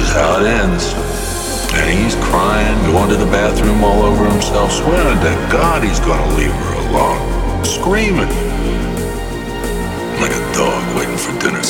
is how it ends. And he's crying, going to the bathroom all over himself, swearing to God he's gonna leave her alone, screaming like a dog waiting for dinner.